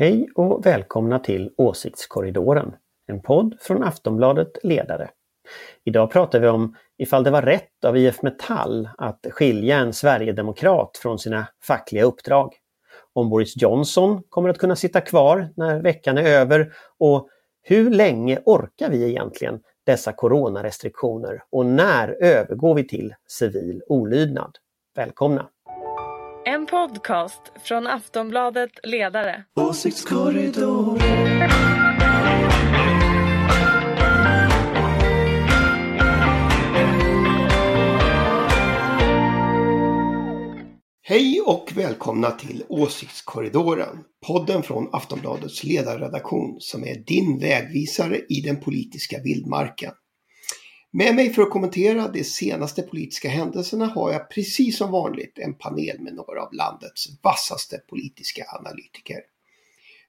Hej och välkomna till Åsiktskorridoren, en podd från Aftonbladet Ledare. Idag pratar vi om ifall det var rätt av IF Metall att skilja en sverigedemokrat från sina fackliga uppdrag. Om Boris Johnson kommer att kunna sitta kvar när veckan är över och hur länge orkar vi egentligen dessa coronarestriktioner och när övergår vi till civil olydnad? Välkomna! En podcast från Aftonbladet Ledare. Åsiktskorridoren. Hej och välkomna till Åsiktskorridoren. Podden från Aftonbladets ledarredaktion som är din vägvisare i den politiska vildmarken. Med mig för att kommentera de senaste politiska händelserna har jag precis som vanligt en panel med några av landets vassaste politiska analytiker.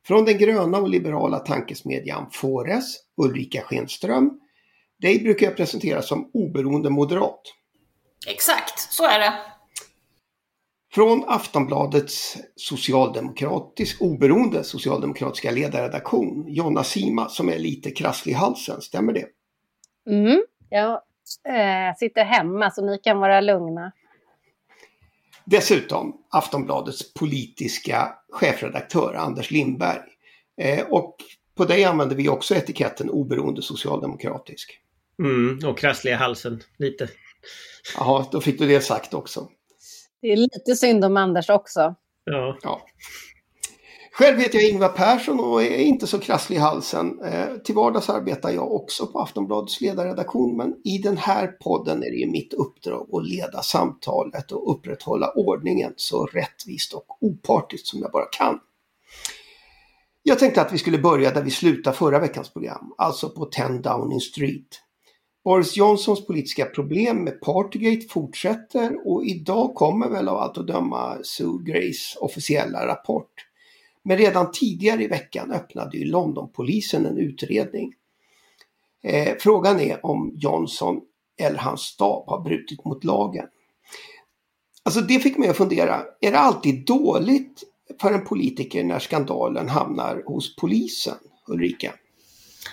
Från den gröna och liberala tankesmedjan Fores, Ulrika Schenström. Dig brukar jag presentera som oberoende moderat. Exakt, så är det. Från Aftonbladets socialdemokratisk, oberoende socialdemokratiska ledarredaktion, Jonna Sima, som är lite krasslig i halsen, stämmer det? Mm, jag eh, sitter hemma så ni kan vara lugna. Dessutom Aftonbladets politiska chefredaktör Anders Lindberg. Eh, och på dig använder vi också etiketten oberoende socialdemokratisk. Mm, och krassliga halsen lite. Jaha, då fick du det sagt också. Det är lite synd om Anders också. Ja. Ja. Själv heter jag Ingvar Persson och är inte så krasslig i halsen. Eh, till vardags arbetar jag också på Aftonbladets ledarredaktion men i den här podden är det ju mitt uppdrag att leda samtalet och upprätthålla ordningen så rättvist och opartiskt som jag bara kan. Jag tänkte att vi skulle börja där vi slutade förra veckans program, alltså på 10 Downing Street. Boris Johnsons politiska problem med Partygate fortsätter och idag kommer väl av allt att döma Sue Grays officiella rapport. Men redan tidigare i veckan öppnade ju Londonpolisen en utredning. Eh, frågan är om Johnson eller hans stab har brutit mot lagen. Alltså det fick mig att fundera, är det alltid dåligt för en politiker när skandalen hamnar hos polisen, Ulrika?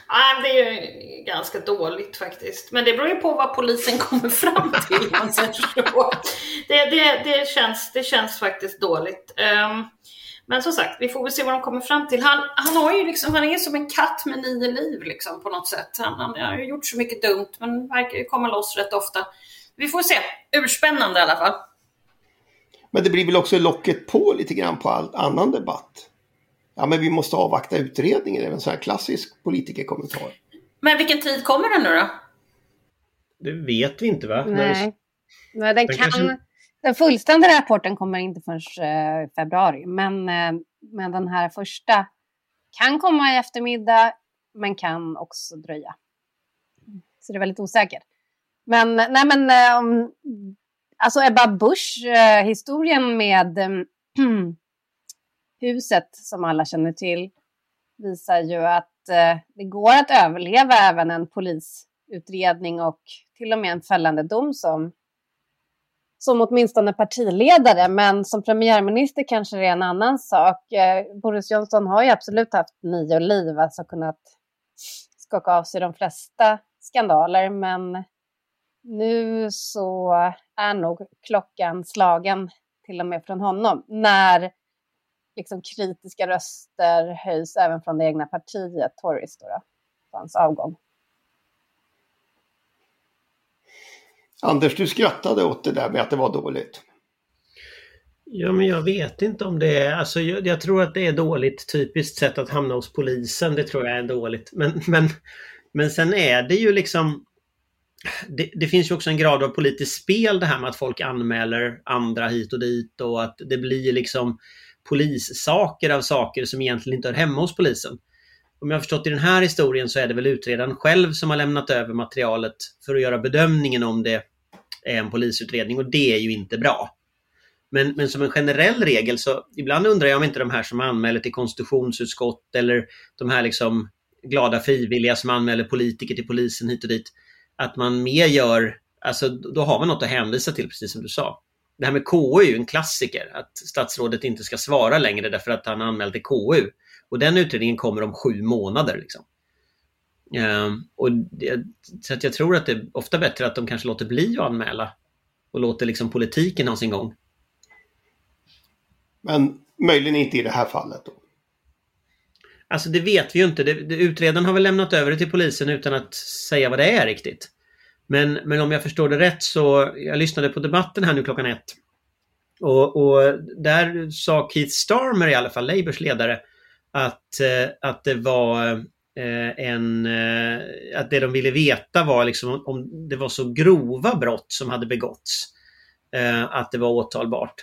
Nej, det är ju ganska dåligt faktiskt. Men det beror ju på vad polisen kommer fram till. Det, det, det, känns, det känns faktiskt dåligt. Um, men som sagt, vi får väl se vad de kommer fram till. Han, han, har ju liksom, han är som en katt med nio liv liksom, på något sätt. Han, han har ju gjort så mycket dumt men verkar ju komma loss rätt ofta. Vi får se. Urspännande i alla fall. Men det blir väl också locket på lite grann på all annan debatt. Ja, men vi måste avvakta utredningen. Det är en sån här klassisk politikerkommentar. Men vilken tid kommer den nu då? Det vet vi inte va? Nej. Nej den, Den kan, kanske- den fullständiga rapporten kommer inte förrän eh, februari. Men, eh, men den här första kan komma i eftermiddag men kan också dröja. Så det är väldigt osäkert. Men, nej men, eh, om- alltså Ebba Busch, eh, historien med eh, huset som alla känner till visar ju att eh, det går att överleva även en polisutredning och till och med en fällande dom som, som åtminstone partiledare. Men som premiärminister kanske det är en annan sak. Eh, Boris Johnson har ju absolut haft nio liv, alltså kunnat skaka av sig de flesta skandaler. Men nu så är nog klockan slagen till och med från honom. När liksom kritiska röster höjs även från det egna partiet, Tories, då, då, på hans avgång. Anders, du skrattade åt det där med att det var dåligt. Ja, men jag vet inte om det är... Alltså, jag, jag tror att det är dåligt typiskt sätt att hamna hos polisen. Det tror jag är dåligt. Men, men, men sen är det ju liksom... Det, det finns ju också en grad av politiskt spel det här med att folk anmäler andra hit och dit och att det blir liksom polissaker av saker som egentligen inte hör hemma hos polisen. Om jag har förstått i den här historien så är det väl utredaren själv som har lämnat över materialet för att göra bedömningen om det är en polisutredning och det är ju inte bra. Men, men som en generell regel så ibland undrar jag om inte de här som anmäler till konstitutionsutskott eller de här liksom glada frivilliga som anmäler politiker till polisen hit och dit. Att man mer gör, alltså då har man något att hänvisa till precis som du sa. Det här med KU är ju en klassiker, att statsrådet inte ska svara längre därför att han anmält till KU. Och den utredningen kommer om sju månader. Liksom. Um, och det, så att jag tror att det är ofta bättre att de kanske låter bli att anmäla och låter liksom politiken ha sin gång. Men möjligen inte i det här fallet då? Alltså det vet vi ju inte. Det, det, utredaren har väl lämnat över det till polisen utan att säga vad det är riktigt. Men, men om jag förstår det rätt så, jag lyssnade på debatten här nu klockan ett. Och, och där sa Keith Starmer i alla fall, Labours ledare, att, eh, att det var eh, en... Eh, att det de ville veta var liksom om det var så grova brott som hade begåtts. Att det var åtalbart.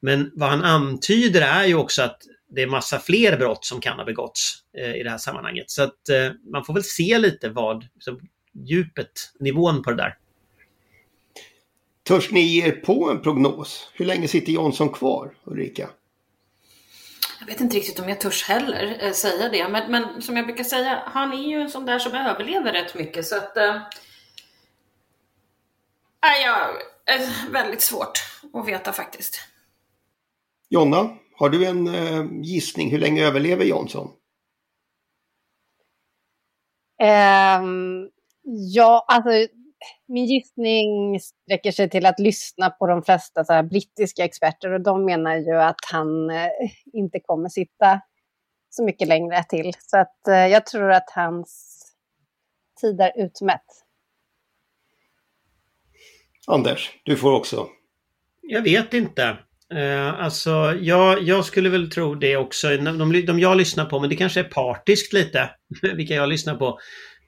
Men vad han antyder är ju också att det är massa fler brott som kan ha begåtts i det här sammanhanget. Så att man får väl se lite vad liksom, djupet, nivån på det där. Törs ni ge er på en prognos? Hur länge sitter Jonsson kvar, Ulrika? Jag vet inte riktigt om jag törs heller äh, säga det, men, men, som jag brukar säga, han är ju en sån där som överlever rätt mycket så att... Äh, ja, äh, väldigt svårt att veta faktiskt. Jonna, har du en äh, gissning? Hur länge överlever Jonsson? Um, ja, alltså min gissning sträcker sig till att lyssna på de flesta så brittiska experter och de menar ju att han eh, inte kommer sitta så mycket längre till. Så att eh, jag tror att hans tid är utmätt. Anders, du får också. Jag vet inte. Uh, alltså, jag, jag skulle väl tro det också. De, de, de jag lyssnar på, men det kanske är partiskt lite, vilka jag lyssnar på.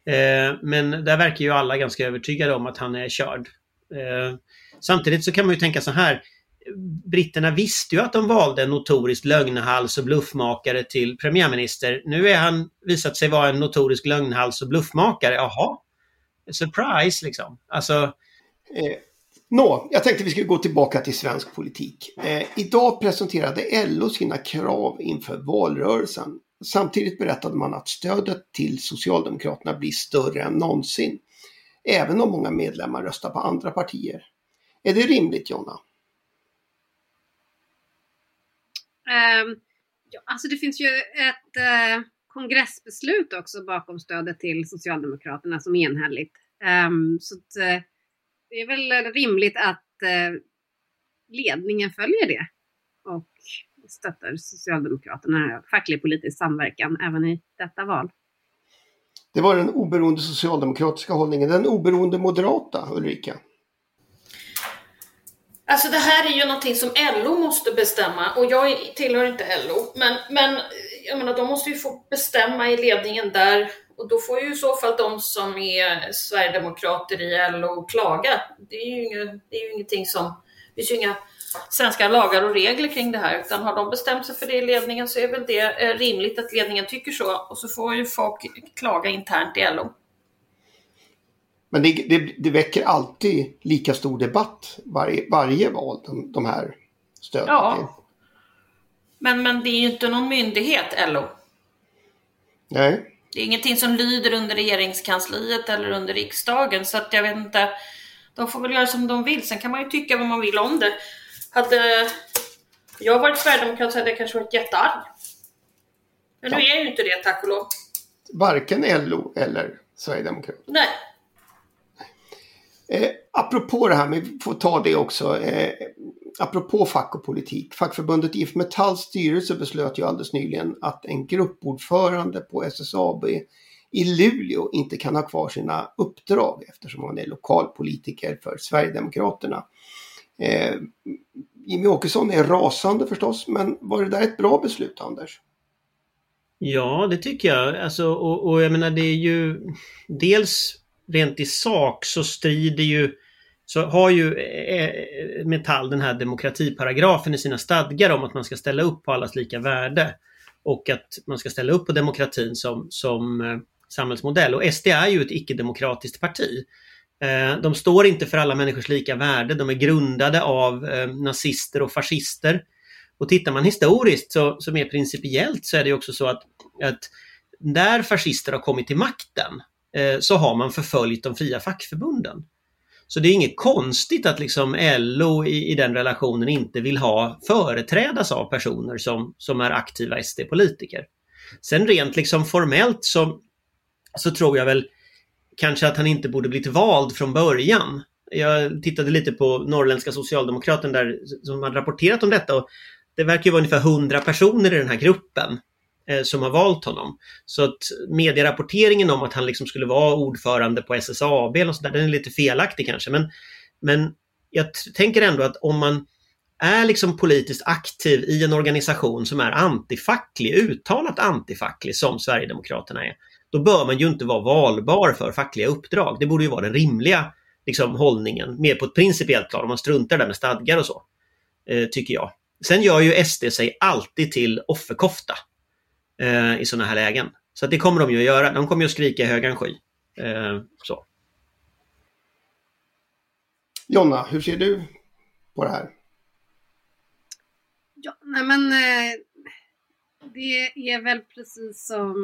Eh, men där verkar ju alla ganska övertygade om att han är körd. Eh, samtidigt så kan man ju tänka så här. Britterna visste ju att de valde en notorisk lögnhals och bluffmakare till premiärminister. Nu är han visat sig vara en notorisk lögnhals och bluffmakare. Jaha, surprise liksom. Alltså... Eh, Nå, jag tänkte vi skulle gå tillbaka till svensk politik. Eh, idag presenterade LO sina krav inför valrörelsen. Samtidigt berättade man att stödet till Socialdemokraterna blir större än någonsin. Även om många medlemmar röstar på andra partier. Är det rimligt Jonna? Um, ja, alltså det finns ju ett uh, kongressbeslut också bakom stödet till Socialdemokraterna som är enhälligt. Um, så att, uh, det är väl rimligt att uh, ledningen följer det. Och stöttar Socialdemokraterna facklig politisk samverkan även i detta val. Det var den oberoende socialdemokratiska hållningen. Den oberoende moderata, Ulrika? Alltså det här är ju någonting som LO måste bestämma och jag tillhör inte LO. Men, men jag menar, de måste ju få bestämma i ledningen där och då får ju i så fall de som är Sverigedemokrater i LO klaga. Det är ju, inget, det är ju ingenting som, det finns ju inga svenska lagar och regler kring det här, utan har de bestämt sig för det i ledningen så är väl det eh, rimligt att ledningen tycker så och så får ju folk klaga internt i LO. Men det, det, det väcker alltid lika stor debatt varje, varje val, de, de här stöden. Ja. Men, men det är ju inte någon myndighet, LO. Nej. Det är ingenting som lyder under regeringskansliet eller under riksdagen, så att jag vet inte. De får väl göra som de vill, sen kan man ju tycka vad man vill om det. Hade jag varit sverigedemokrat så hade jag kanske varit jättearg. Men nu är jag ju inte det, tack och lov. Varken LO eller Sverigedemokraterna? Nej. Eh, apropå det här, vi får ta det också. Eh, apropå fack och politik. Fackförbundet IF Metalls styrelse beslöt ju alldeles nyligen att en gruppordförande på SSAB i Luleå inte kan ha kvar sina uppdrag eftersom han är lokalpolitiker för Sverigedemokraterna. Eh, Jimmy Åkesson är rasande förstås, men var det där ett bra beslut Anders? Ja, det tycker jag. Alltså, och, och jag menar det är ju dels rent i sak så strider ju så har ju eh, eh, Metall den här demokratiparagrafen i sina stadgar om att man ska ställa upp på allas lika värde. Och att man ska ställa upp på demokratin som, som eh, samhällsmodell. Och SD är ju ett icke-demokratiskt parti. Eh, de står inte för alla människors lika värde. De är grundade av eh, nazister och fascister. Och tittar man historiskt, så, så mer principiellt, så är det också så att, att när fascister har kommit till makten eh, så har man förföljt de fria fackförbunden. Så det är inget konstigt att liksom LO i, i den relationen inte vill ha företrädas av personer som, som är aktiva SD-politiker. Sen rent liksom formellt så, så tror jag väl kanske att han inte borde blivit vald från början. Jag tittade lite på Norrländska Socialdemokraten där som har rapporterat om detta och det verkar ju vara ungefär 100 personer i den här gruppen eh, som har valt honom. Så att medierapporteringen om att han liksom skulle vara ordförande på SSAB och så där, den är lite felaktig kanske. Men, men jag tänker ändå att om man är liksom politiskt aktiv i en organisation som är antifacklig, uttalat antifacklig som Sverigedemokraterna är, då bör man ju inte vara valbar för fackliga uppdrag. Det borde ju vara den rimliga liksom, hållningen, mer på ett principiellt plan, om man struntar där med stadgar och så, eh, tycker jag. Sen gör ju SD sig alltid till offerkofta eh, i sådana här lägen. Så det kommer de ju att göra. De kommer ju att skrika i högan sky. Eh, så. Jonna, hur ser du på det här? Ja, nej men eh, det är väl precis som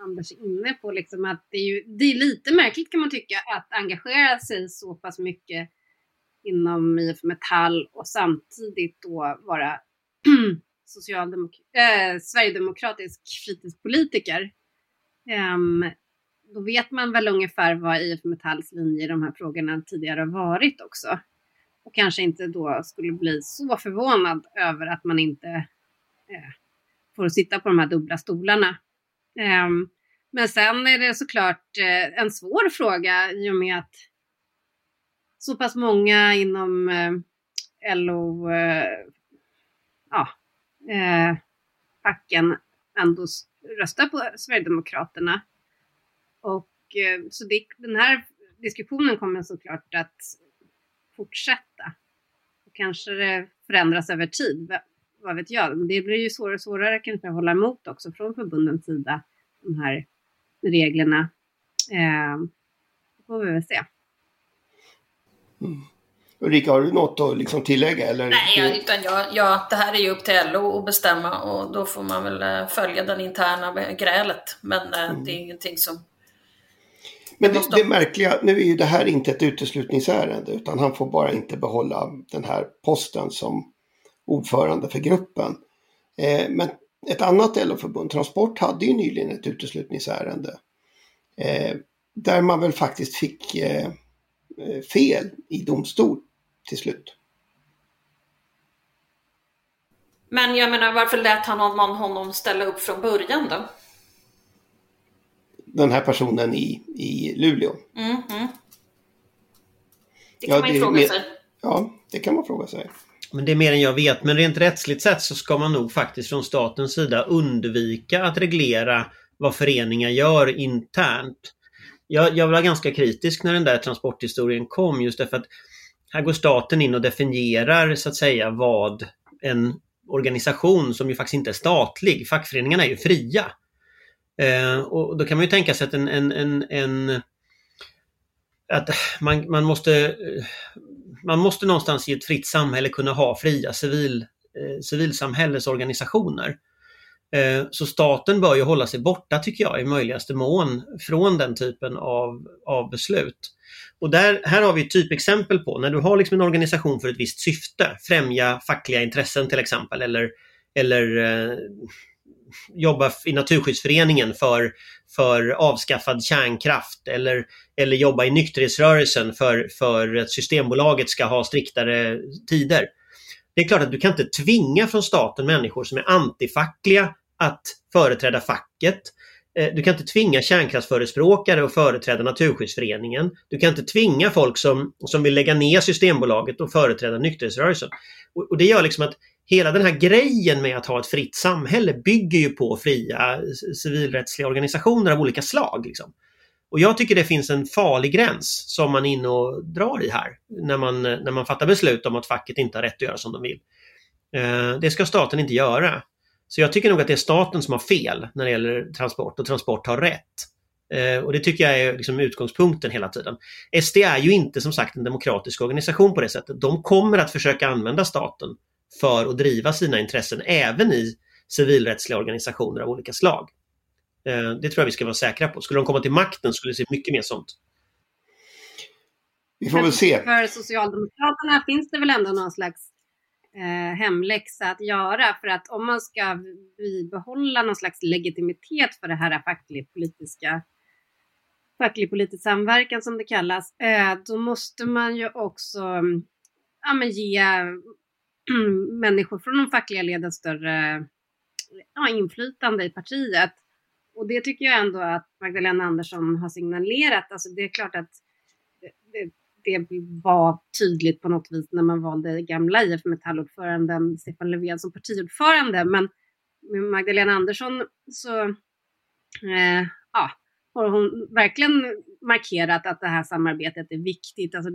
Anders är inne på, liksom att det är, ju, det är lite märkligt kan man tycka att engagera sig så pass mycket inom IF Metall och samtidigt då vara socialdemok äh, sverigedemokratisk fritidspolitiker. Um, då vet man väl ungefär vad IF Metalls linje i de här frågorna tidigare har varit också. Och kanske inte då skulle bli så förvånad över att man inte eh, får sitta på de här dubbla stolarna. Ehm, men sen är det såklart eh, en svår fråga i och med att så pass många inom eh, LO, eh, ja, facken ändå röstar på Sverigedemokraterna. Och så det, den här diskussionen kommer såklart att fortsätta. Och kanske det förändras över tid, vad vet jag. Men det blir ju svårare och svårare kanske att hålla emot också från förbundens sida, de här reglerna. Eh, det får vi väl se. Mm. Ulrika, har du något att liksom tillägga? Eller? Nej, utan jag, ja, det här är ju upp till LO att bestämma och då får man väl eh, följa den interna grälet. Men eh, mm. det är ingenting som... Men det, det märkliga, nu är ju det här inte ett uteslutningsärende utan han får bara inte behålla den här posten som ordförande för gruppen. Eh, men ett annat LO-förbund, Transport, hade ju nyligen ett uteslutningsärende. Eh, där man väl faktiskt fick eh, fel i domstol till slut. Men jag menar varför lät han honom, honom ställa upp från början då? Den här personen i, i Luleå. Mm -hmm. Det kan ja, man ju fråga sig. Ja, det kan man fråga sig. Men det är mer än jag vet. Men rent rättsligt sett så ska man nog faktiskt från statens sida undvika att reglera vad föreningar gör internt jag, jag var ganska kritisk när den där transporthistorien kom just därför att här går staten in och definierar så att säga vad en organisation som ju faktiskt inte är statlig, fackföreningarna är ju fria. Eh, och då kan man ju tänka sig att en, en, en, en att man, man, måste, eh, man måste någonstans i ett fritt samhälle kunna ha fria civil, eh, civilsamhällesorganisationer. Eh, så staten bör ju hålla sig borta tycker jag i möjligaste mån från den typen av, av beslut. Och där, här har vi ett typexempel på när du har liksom en organisation för ett visst syfte, främja fackliga intressen till exempel eller, eller eh, jobba i Naturskyddsföreningen för, för avskaffad kärnkraft eller, eller jobba i nykterhetsrörelsen för, för att Systembolaget ska ha striktare tider. Det är klart att du kan inte tvinga från staten människor som är antifackliga att företräda facket. Eh, du kan inte tvinga kärnkraftsförespråkare att företräda Naturskyddsföreningen. Du kan inte tvinga folk som, som vill lägga ner Systembolaget att företräda nykterhetsrörelsen. Och, och det gör liksom att hela den här grejen med att ha ett fritt samhälle bygger ju på fria eh, civilrättsliga organisationer av olika slag. Liksom. Och jag tycker det finns en farlig gräns som man är inne och drar i här när man, när man fattar beslut om att facket inte har rätt att göra som de vill. Eh, det ska staten inte göra. Så jag tycker nog att det är staten som har fel när det gäller transport och transport har rätt. Eh, och det tycker jag är liksom utgångspunkten hela tiden. SD är ju inte som sagt en demokratisk organisation på det sättet. De kommer att försöka använda staten för att driva sina intressen även i civilrättsliga organisationer av olika slag. Eh, det tror jag vi ska vara säkra på. Skulle de komma till makten skulle det se mycket mer sånt. Vi får väl se. För Socialdemokraterna finns det väl ändå någon slags eh, hemläxa att göra. För att om man ska bibehålla någon slags legitimitet för det här facklig-politiska facklig politisk samverkan som det kallas, eh, då måste man ju också mm, ja, men ge människor från de fackliga leden större ja, inflytande i partiet. Och det tycker jag ändå att Magdalena Andersson har signalerat. Alltså det är klart att det, det, det var tydligt på något vis när man valde gamla IF Metallordföranden Stefan Löfven som partiordförande. Men med Magdalena Andersson så eh, ja, har hon verkligen markerat att det här samarbetet är viktigt. Alltså,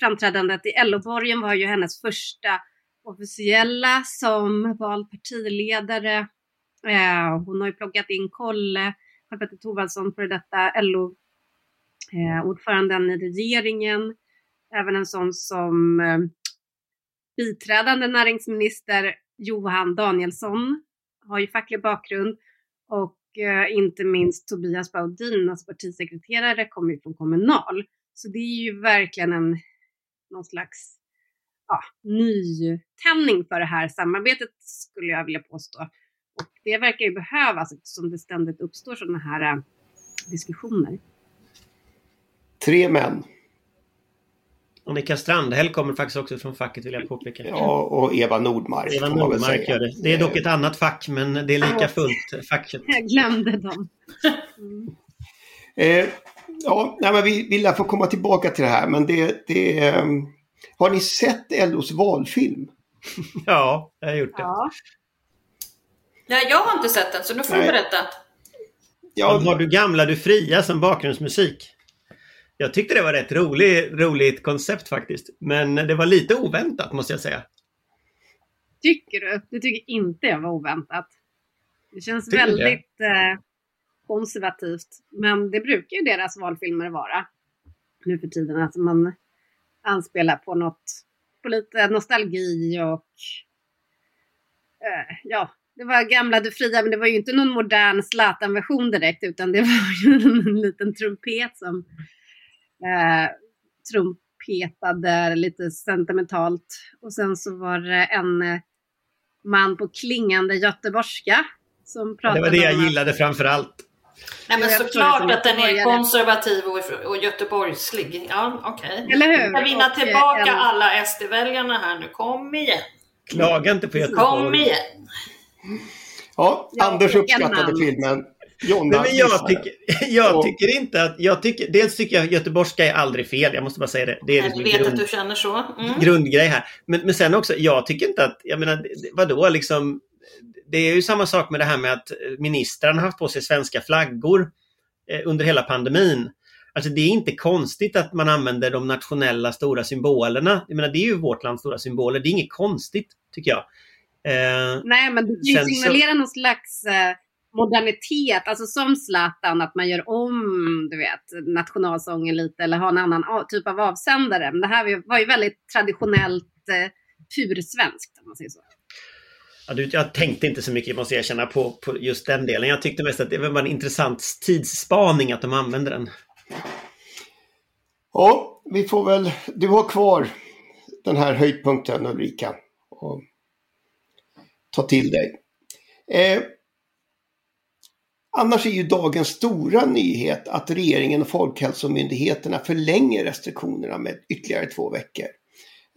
framträdandet i LO-borgen var ju hennes första officiella som vald partiledare. Eh, hon har ju plockat in Kolle, Karl-Petter Thorwaldsson, före detta LO eh, i regeringen. Även en sån som eh, biträdande näringsminister Johan Danielsson har ju facklig bakgrund och eh, inte minst Tobias Baudin, alltså partisekreterare, kommer ju från Kommunal. Så det är ju verkligen en någon slags ja, nytändning för det här samarbetet skulle jag vilja påstå. Och det verkar ju behövas eftersom det ständigt uppstår sådana här eh, diskussioner. Tre män. Annika Strandhäll kommer faktiskt också från facket vill jag påpeka. Ja, och Eva Nordmark. Eva Nordmark gör det. Det är dock ett annat fack men det är lika fullt facket. Jag glömde dem. Mm. Eh, ja, nej, men vi vill få komma tillbaka till det här men det, det um har ni sett LOs valfilm? ja, jag har gjort det. Ja. ja, jag har inte sett den så nu får du berätta. Ja, har du Gamla du fria som bakgrundsmusik? Jag tyckte det var rätt rolig, roligt koncept faktiskt. Men det var lite oväntat måste jag säga. Tycker du? Du tycker inte jag var oväntat? Det känns tycker väldigt eh, konservativt. Men det brukar ju deras valfilmer vara nu för tiden. Alltså man anspelar på något, på lite nostalgi och eh, ja, det var gamla Du fria, men det var ju inte någon modern Zlatan-version direkt, utan det var ju en liten trumpet som eh, trumpetade lite sentimentalt. Och sen så var det en eh, man på klingande göteborgska som pratade Det var det jag gillade framför allt. Nej men såklart att den är konservativ och, och göteborgslig. Ja, okej. Okay. Eller hur? Vi ska vinna och, tillbaka en... alla SD-väljarna här nu. Kom igen. Klaga inte på Göteborg. Kom igen. Ja, Anders uppskattade filmen. Jonna, Nej, men jag, tycker, jag tycker inte att... Jag tycker, dels tycker jag att göteborgska är aldrig fel. Jag måste bara säga det. det är liksom jag vet grund, att du känner så. Mm. Grundgrej här. Men, men sen också, jag tycker inte att... Jag menar, vadå liksom det är ju samma sak med det här med att ministrarna har haft på sig svenska flaggor eh, under hela pandemin. Alltså det är inte konstigt att man använder de nationella stora symbolerna. Jag menar, det är ju vårt lands stora symboler. Det är inget konstigt, tycker jag. Eh, Nej, men det kan ju signalera så... någon slags eh, modernitet, alltså som Zlatan, att man gör om du vet, nationalsången lite eller har en annan typ av avsändare. Men det här var ju väldigt traditionellt eh, pursvenskt, om man säger så. Ja, du, jag tänkte inte så mycket, måste jag erkänna, på, på just den delen. Jag tyckte mest att det var en intressant tidsspaning att de använde den. Ja, vi får väl... Du har kvar den här höjdpunkten Ulrika. Och ta till dig. Eh, annars är ju dagens stora nyhet att regeringen och Folkhälsomyndigheterna förlänger restriktionerna med ytterligare två veckor.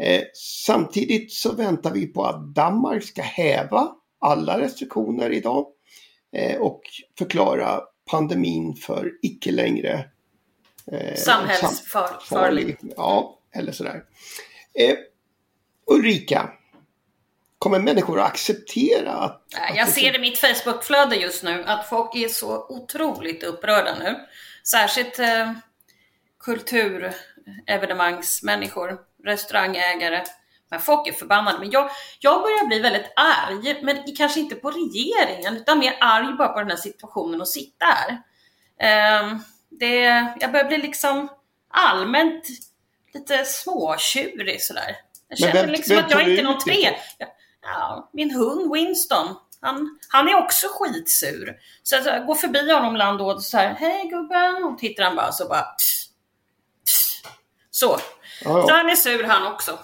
Eh, samtidigt så väntar vi på att Danmark ska häva alla restriktioner idag eh, och förklara pandemin för icke längre eh, samhällsfarlig. Ja, eller sådär. Eh, Ulrika, kommer människor att acceptera att... Jag att ser i mitt Facebookflöde just nu att folk är så otroligt upprörda nu. Särskilt eh, kulturevenemangsmänniskor restaurangägare. Men folk är förbannade. Men jag, jag börjar bli väldigt arg, men kanske inte på regeringen, utan mer arg bara på den här situationen och sitta här. Um, det, jag börjar bli liksom allmänt lite småtjurig sådär. Jag känner vem, liksom vem att jag inte är någon tre. Ja, min hund Winston, han, han är också skitsur. Så jag går förbi honom ibland och så här, hej gubben, och tittar han bara så bara pss, pss. Så, Ja, ja. Så han är sur han också.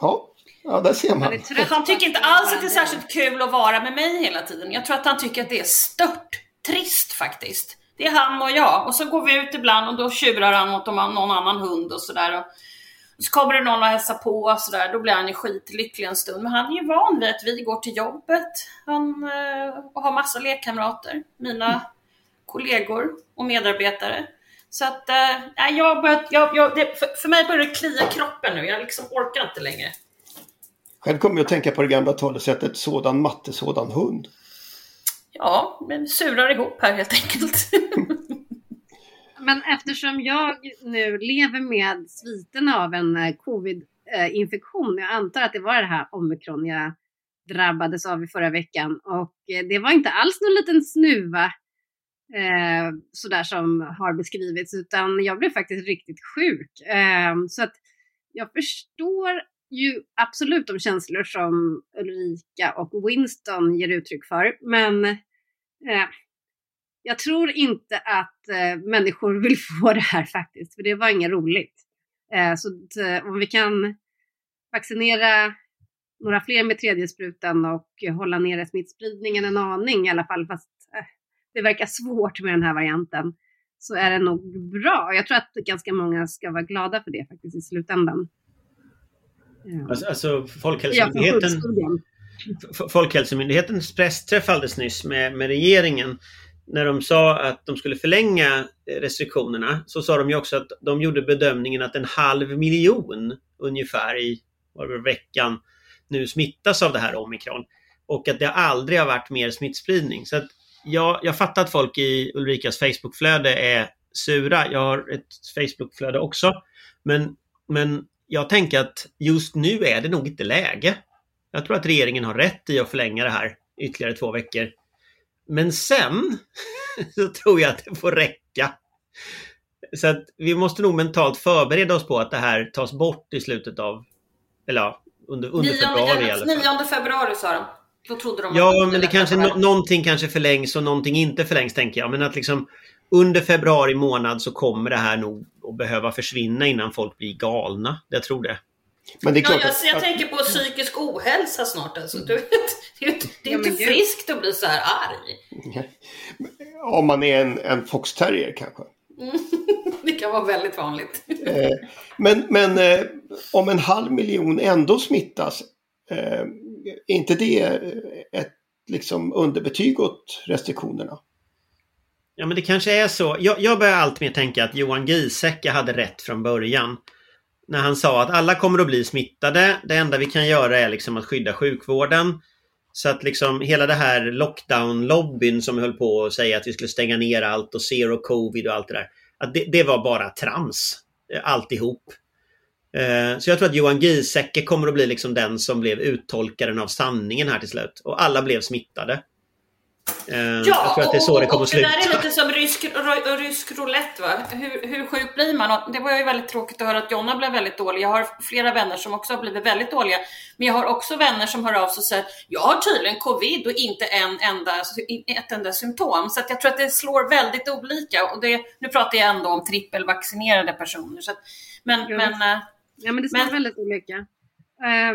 Ja. Ja, där ser Man Han tycker inte alls att det är särskilt kul att vara med mig hela tiden. Jag tror att han tycker att det är stört trist faktiskt. Det är han och jag. Och så går vi ut ibland och då tjurar han mot någon annan hund och sådär. Så kommer det någon och hälsar på och sådär. Då blir han ju skitlycklig en stund. Men han är ju van vid att vi går till jobbet. Han eh, har massa lekkamrater. Mina kollegor och medarbetare. Så att, eh, jag börjat, jag, jag, det, för, för mig börjar det klia kroppen nu. Jag liksom orkar inte längre. Själv kommer jag att tänka på det gamla talesättet sådan matte, sådan hund. Ja, men surar ihop här helt enkelt. Men eftersom jag nu lever med sviterna av en eh, covid-infektion, eh, jag antar att det var det här omikron jag drabbades av i förra veckan och eh, det var inte alls någon liten snuva eh, sådär som har beskrivits utan jag blev faktiskt riktigt sjuk. Eh, så att jag förstår ju absolut de känslor som Ulrika och Winston ger uttryck för men eh, jag tror inte att eh, människor vill få det här faktiskt, för det var inget roligt. Eh, så att, eh, om vi kan vaccinera några fler med tredje sprutan och hålla nere smittspridningen en aning i alla fall, fast eh, det verkar svårt med den här varianten, så är det nog bra. Jag tror att ganska många ska vara glada för det faktiskt i slutändan. Ja. Alltså, alltså för Folkhälsomyndigheten, Folkhälsomyndighetens pressträff alldeles nyss med, med regeringen när de sa att de skulle förlänga eh, restriktionerna så sa de ju också att de gjorde bedömningen att en halv miljon ungefär i veckan nu smittas av det här omikron. Och att det aldrig har varit mer smittspridning. Så att jag, jag fattar att folk i Ulrikas Facebookflöde är sura. Jag har ett Facebookflöde också. Men, men jag tänker att just nu är det nog inte läge. Jag tror att regeringen har rätt i att förlänga det här ytterligare två veckor. Men sen så tror jag att det får räcka. Så att vi måste nog mentalt förbereda oss på att det här tas bort i slutet av, eller ja, under, under februari i alla fall. 9 februari sa de. Då trodde de Ja, men det kanske, någonting kanske förlängs och någonting inte förlängs tänker jag. Men att liksom under februari månad så kommer det här nog att behöva försvinna innan folk blir galna. Jag tror det. Men det är Ja, klart jag, att, jag att, tänker på psykisk ohälsa snart alltså. Du vet, det är, ju- det är Ja, inte gud. friskt att bli så här arg. om man är en, en foxterrier kanske. Det kan vara väldigt vanligt. Eh, men men eh, om en halv miljon ändå smittas, eh, är inte det ett liksom underbetyg åt restriktionerna? Ja men det kanske är så. Jag, jag börjar allt mer tänka att Johan Giesecke hade rätt från början. När han sa att alla kommer att bli smittade. Det enda vi kan göra är liksom att skydda sjukvården. Så att liksom hela det här lockdown-lobbyn som höll på att säga att vi skulle stänga ner allt och zero covid och allt det där. Att det, det var bara trams. Eh, alltihop. Eh, så jag tror att Johan Giesecke kommer att bli liksom den som blev uttolkaren av sanningen här till slut. Och alla blev smittade. Eh, jag tror att det är så det kommer att och det sluta. där är lite som rysk, rysk roulette va? Hur, hur sjuk blir man? Och det var ju väldigt tråkigt att höra att Jonna blev väldigt dålig. Jag har flera vänner som också har blivit väldigt dåliga. Men jag har också vänner som hör av sig och säger jag har tydligen covid och inte en enda, ett enda symptom. Så att jag tror att det slår väldigt olika. Och det, nu pratar jag ändå om trippelvaccinerade personer. Så att, men, Ja, men eh, Ja, men det slår Men- väldigt olika. Eh,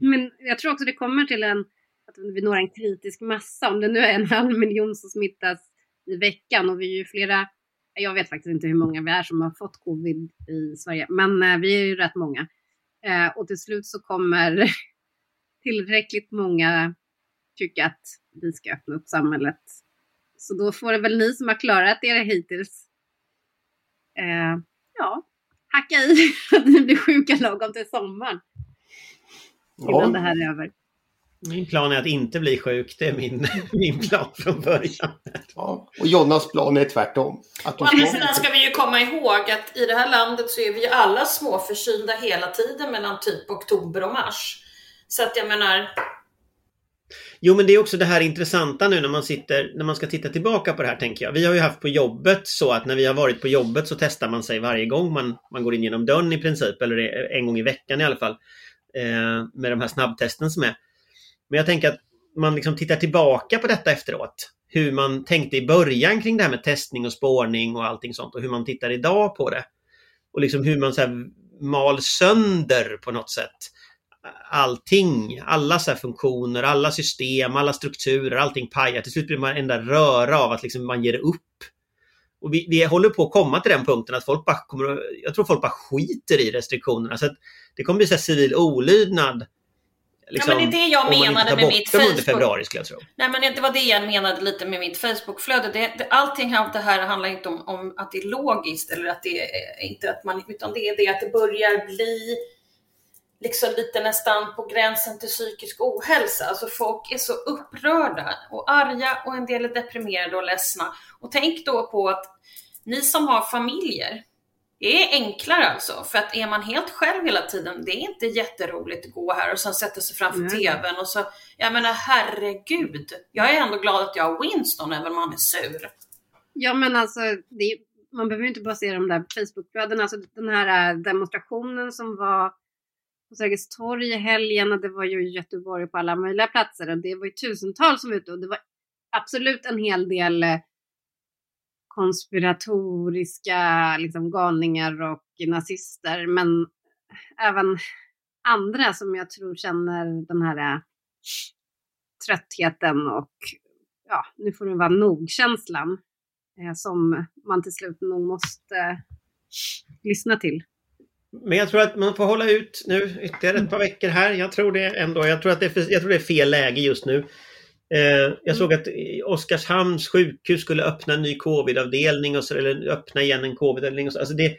men jag tror också det kommer till en, att vi når en kritisk massa. Om det nu är en halv miljon som smittas i veckan och vi är ju flera, jag vet faktiskt inte hur många vi är som har fått covid i Sverige, men eh, vi är ju rätt många. Eh, och till slut så kommer tillräckligt många tycka att vi ska öppna upp samhället. Så då får det väl ni som har klarat er hittills, eh, ja, hacka i att ni blir sjuka lagom till sommaren. Innan det Ja, här är över. Min plan är att inte bli sjuk. Det är min, min plan från början. ja. Och Jonas plan är tvärtom. Att Å andra ska- sidan ska vi ju komma ihåg att i det här landet så är vi ju alla småförkylda hela tiden mellan typ oktober och mars. Så att jag menar, Jo, men det är också det här intressanta nu när man sitter, när man ska titta tillbaka på det här tänker jag. Vi har ju haft på jobbet så att när vi har varit på jobbet så testar man sig varje gång man, man går in genom dörren i princip, eller en gång i veckan i alla fall. Eh, med de här snabbtesten som är. Men jag tänker att man liksom tittar tillbaka på detta efteråt. Hur man tänkte i början kring det här med testning och spårning och allting sånt och hur man tittar idag på det. Och liksom hur man så här mal sönder på något sätt allting, alla så funktioner, alla system, alla strukturer, allting pajar. Till slut blir man enda röra av att liksom man ger upp. Och vi, vi håller på att komma till den punkten att folk bara kommer jag tror folk bara skiter i restriktionerna. Så att det kommer bli så civil olydnad Liksom, ja, men det är det jag menade med mitt Facebook. februari skulle jag tro. Nej, men det var det jag menade lite med mitt Facebookflöde. Det, det, allting av det här handlar inte om, om, att det är logiskt eller att det är inte att man, utan det är det att det börjar bli liksom lite nästan på gränsen till psykisk ohälsa. Alltså folk är så upprörda och arga och en del är deprimerade och ledsna. Och tänk då på att ni som har familjer, det är enklare alltså, för att är man helt själv hela tiden, det är inte jätteroligt att gå här och sen sätta sig framför mm. TVn och så, jag menar herregud, jag är ändå glad att jag har Winston även om han är sur. Ja men alltså, är, man behöver inte bara se de där Facebookflödena, alltså den här äh, demonstrationen som var på Sergels torg i helgen och det var ju i Göteborg på alla möjliga platser och det var ju tusentals som var ute och det var absolut en hel del äh, konspiratoriska liksom, galningar och nazister, men även andra som jag tror känner den här äh, tröttheten och ja, nu får det vara nog-känslan eh, som man till slut nog måste eh, lyssna till. Men jag tror att man får hålla ut nu ytterligare ett par veckor här. Jag tror det ändå. Jag tror att det är, jag tror det är fel läge just nu. Eh, jag mm. såg att Oskarshamns sjukhus skulle öppna en ny covid-avdelning och så, eller öppna igen en covid-avdelning. Alltså det,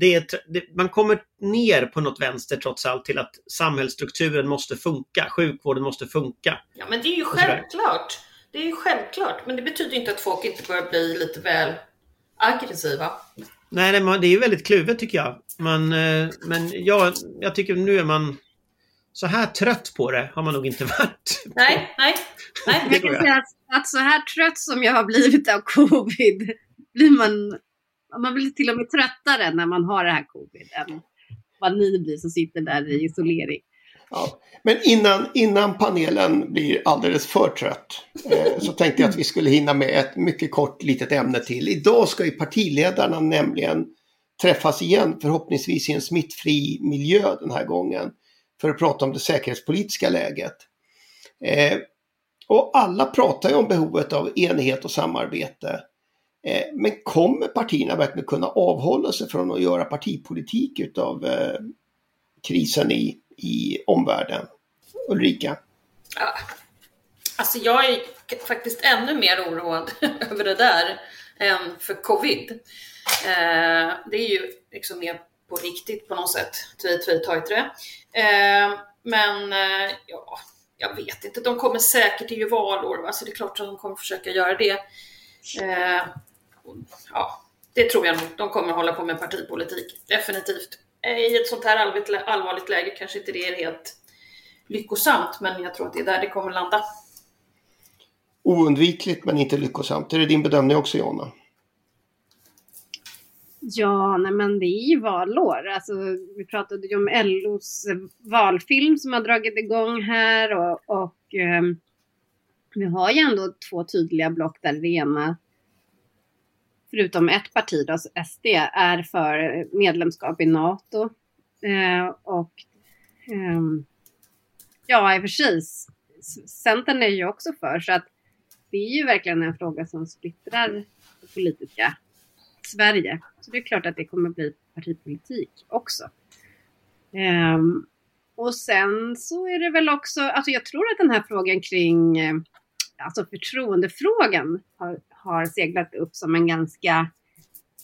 det, det, man kommer ner på något vänster trots allt till att samhällsstrukturen måste funka. Sjukvården måste funka. Ja men det är ju självklart. Det är ju självklart. Men det betyder inte att folk inte börjar bli lite väl aggressiva. Nej, det är väldigt kluvet tycker jag. Man, eh, men ja, jag tycker nu är man så här trött på det har man nog inte varit. Nej, nej. nej. Jag kan säga att, att, så här trött som jag har blivit av covid blir man, man blir till och med tröttare när man har det här covid än vad ni blir som sitter där i isolering. Ja, men innan, innan panelen blir alldeles för trött eh, så tänkte jag att vi skulle hinna med ett mycket kort litet ämne till. Idag ska ju partiledarna nämligen träffas igen, förhoppningsvis i en smittfri miljö den här gången för att prata om det säkerhetspolitiska läget. Eh, och alla pratar ju om behovet av enighet och samarbete. Eh, men kommer partierna verkligen kunna avhålla sig från att göra partipolitik utav eh, krisen i, i omvärlden? Ulrika? Ja. Alltså jag är faktiskt ännu mer oroad över det där än för covid. Eh, det är ju liksom mer på riktigt på något sätt. Tvi, tvi, tajtre. Eh, men eh, ja, jag vet inte. De kommer säkert, det är ju valår, va? så det är klart att de kommer försöka göra det. Eh, ja, det tror jag nog. De kommer hålla på med partipolitik, definitivt. Eh, I ett sånt här allvarligt, allvarligt läge kanske inte det är helt lyckosamt, men jag tror att det är där det kommer landa. Oundvikligt men inte lyckosamt. Är det din bedömning också Jonna? Ja, nej men det är ju valår. Alltså, vi pratade ju om LOs eh, valfilm som har dragit igång här och, och eh, vi har ju ändå två tydliga block där det ena, förutom ett parti då, alltså SD, är för medlemskap i NATO. Eh, och eh, ja, i och för sig, Centern är ju också för, så att det är ju verkligen en fråga som splittrar det politiska Sverige. Så det är klart att det kommer bli partipolitik också. Um, och sen så är det väl också, alltså jag tror att den här frågan kring, eh, alltså förtroendefrågan har, har seglat upp som en ganska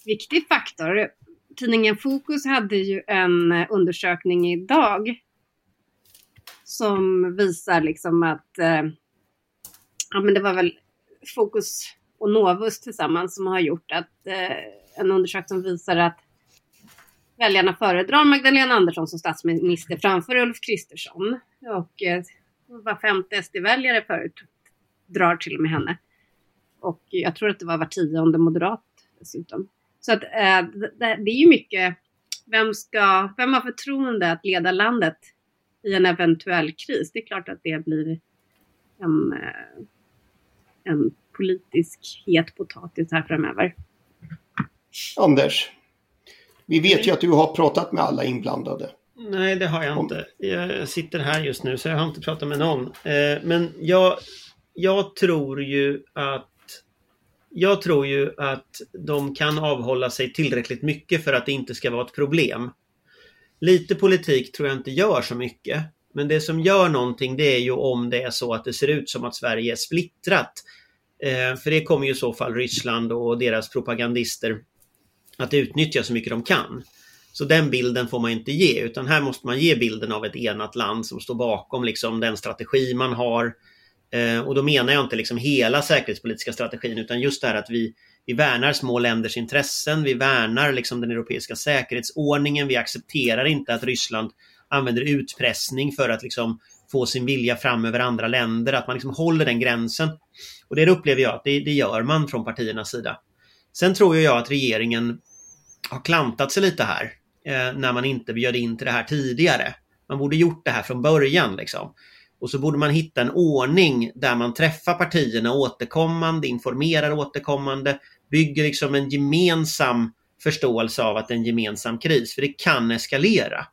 viktig faktor. Tidningen Fokus hade ju en eh, undersökning idag som visar liksom att, eh, ja men det var väl Fokus och Novus tillsammans som har gjort att eh, en undersökning som visar att väljarna föredrar Magdalena Andersson som statsminister framför Ulf Kristersson. Och eh, var femte SD-väljare föredrar till och med henne. Och jag tror att det var var tionde moderat dessutom. Så att eh, det, det är ju mycket, vem, ska, vem har förtroende att leda landet i en eventuell kris? Det är klart att det blir en, eh, en politisk het potatis här framöver. Anders, vi vet ju att du har pratat med alla inblandade. Nej, det har jag inte. Jag sitter här just nu så jag har inte pratat med någon. Eh, men jag, jag tror ju att jag tror ju att de kan avhålla sig tillräckligt mycket för att det inte ska vara ett problem. Lite politik tror jag inte gör så mycket. Men det som gör någonting det är ju om det är så att det ser ut som att Sverige är splittrat. Eh, för det kommer ju i så fall Ryssland och deras propagandister att utnyttja så mycket de kan. Så den bilden får man inte ge utan här måste man ge bilden av ett enat land som står bakom liksom den strategi man har. Eh, och då menar jag inte liksom hela säkerhetspolitiska strategin utan just det här att vi, vi värnar små länders intressen, vi värnar liksom den europeiska säkerhetsordningen, vi accepterar inte att Ryssland använder utpressning för att liksom få sin vilja fram över andra länder, att man liksom håller den gränsen. Och det upplever jag att det, det gör man från partiernas sida. Sen tror jag att regeringen har klantat sig lite här eh, när man inte bjöd in till det här tidigare. Man borde gjort det här från början liksom. Och så borde man hitta en ordning där man träffar partierna återkommande, informerar återkommande, bygger liksom en gemensam förståelse av att det är en gemensam kris, för det kan eskalera.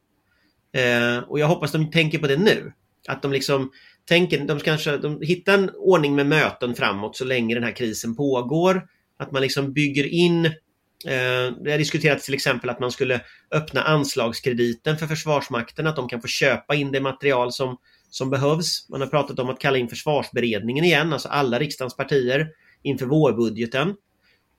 Eh, och jag hoppas de tänker på det nu. Att de liksom tänker, de kanske de hittar en ordning med möten framåt så länge den här krisen pågår. Att man liksom bygger in eh, det har diskuterats till exempel att man skulle öppna anslagskrediten för Försvarsmakten, att de kan få köpa in det material som, som behövs. Man har pratat om att kalla in försvarsberedningen igen, alltså alla riksdagens partier inför vårbudgeten.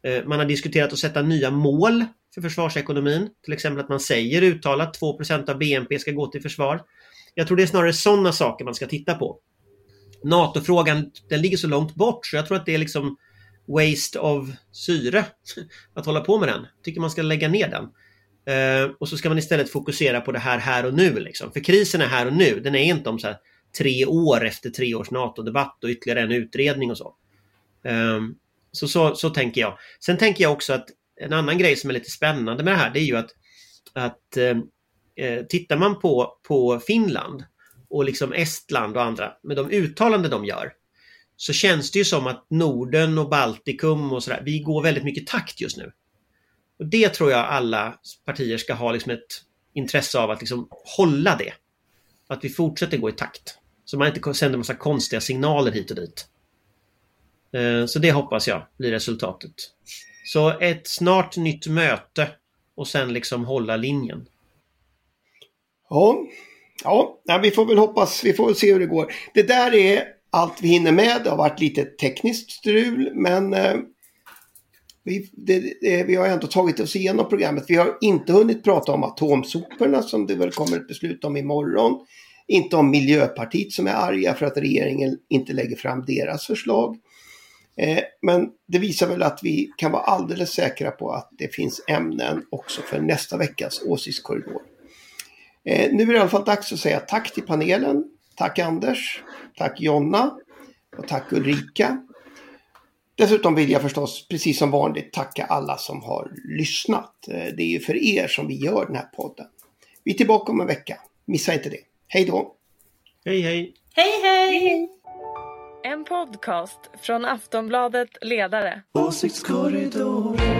Eh, man har diskuterat att sätta nya mål för försvarsekonomin. Till exempel att man säger uttalat 2% av BNP ska gå till försvar. Jag tror det är snarare sådana saker man ska titta på. NATO-frågan, den ligger så långt bort så jag tror att det är liksom waste of syre att hålla på med den. Jag tycker man ska lägga ner den. Uh, och så ska man istället fokusera på det här här och nu. Liksom. För krisen är här och nu. Den är inte om så här, tre år efter tre års NATO-debatt och ytterligare en utredning och så. Uh, så, så. Så tänker jag. Sen tänker jag också att en annan grej som är lite spännande med det här det är ju att, att uh, eh, tittar man på, på Finland och liksom Estland och andra med de uttalanden de gör så känns det ju som att Norden och Baltikum och sådär, vi går väldigt mycket takt just nu. Och det tror jag alla partier ska ha liksom ett intresse av att liksom hålla det. Att vi fortsätter gå i takt. Så man inte sänder massa konstiga signaler hit och dit. Eh, så det hoppas jag blir resultatet. Så ett snart nytt möte och sen liksom hålla linjen. Ja, ja vi får väl hoppas, vi får väl se hur det går. Det där är allt vi hinner med. Det har varit lite tekniskt strul men eh, vi, det, det, vi har ändå tagit oss igenom programmet. Vi har inte hunnit prata om atomsoporna som det väl kommer ett beslut om imorgon. Inte om Miljöpartiet som är arga för att regeringen inte lägger fram deras förslag. Eh, men det visar väl att vi kan vara alldeles säkra på att det finns ämnen också för nästa veckas åsiktskorridor. Eh, nu är det i alla fall dags att säga tack till panelen. Tack Anders. Tack Jonna. Och tack Ulrika. Dessutom vill jag förstås, precis som vanligt, tacka alla som har lyssnat. Eh, det är ju för er som vi gör den här podden. Vi är tillbaka om en vecka. Missa inte det. Hej då! Hej hej! Hej hej! En podcast från Aftonbladet Ledare. Åsiktskorridor.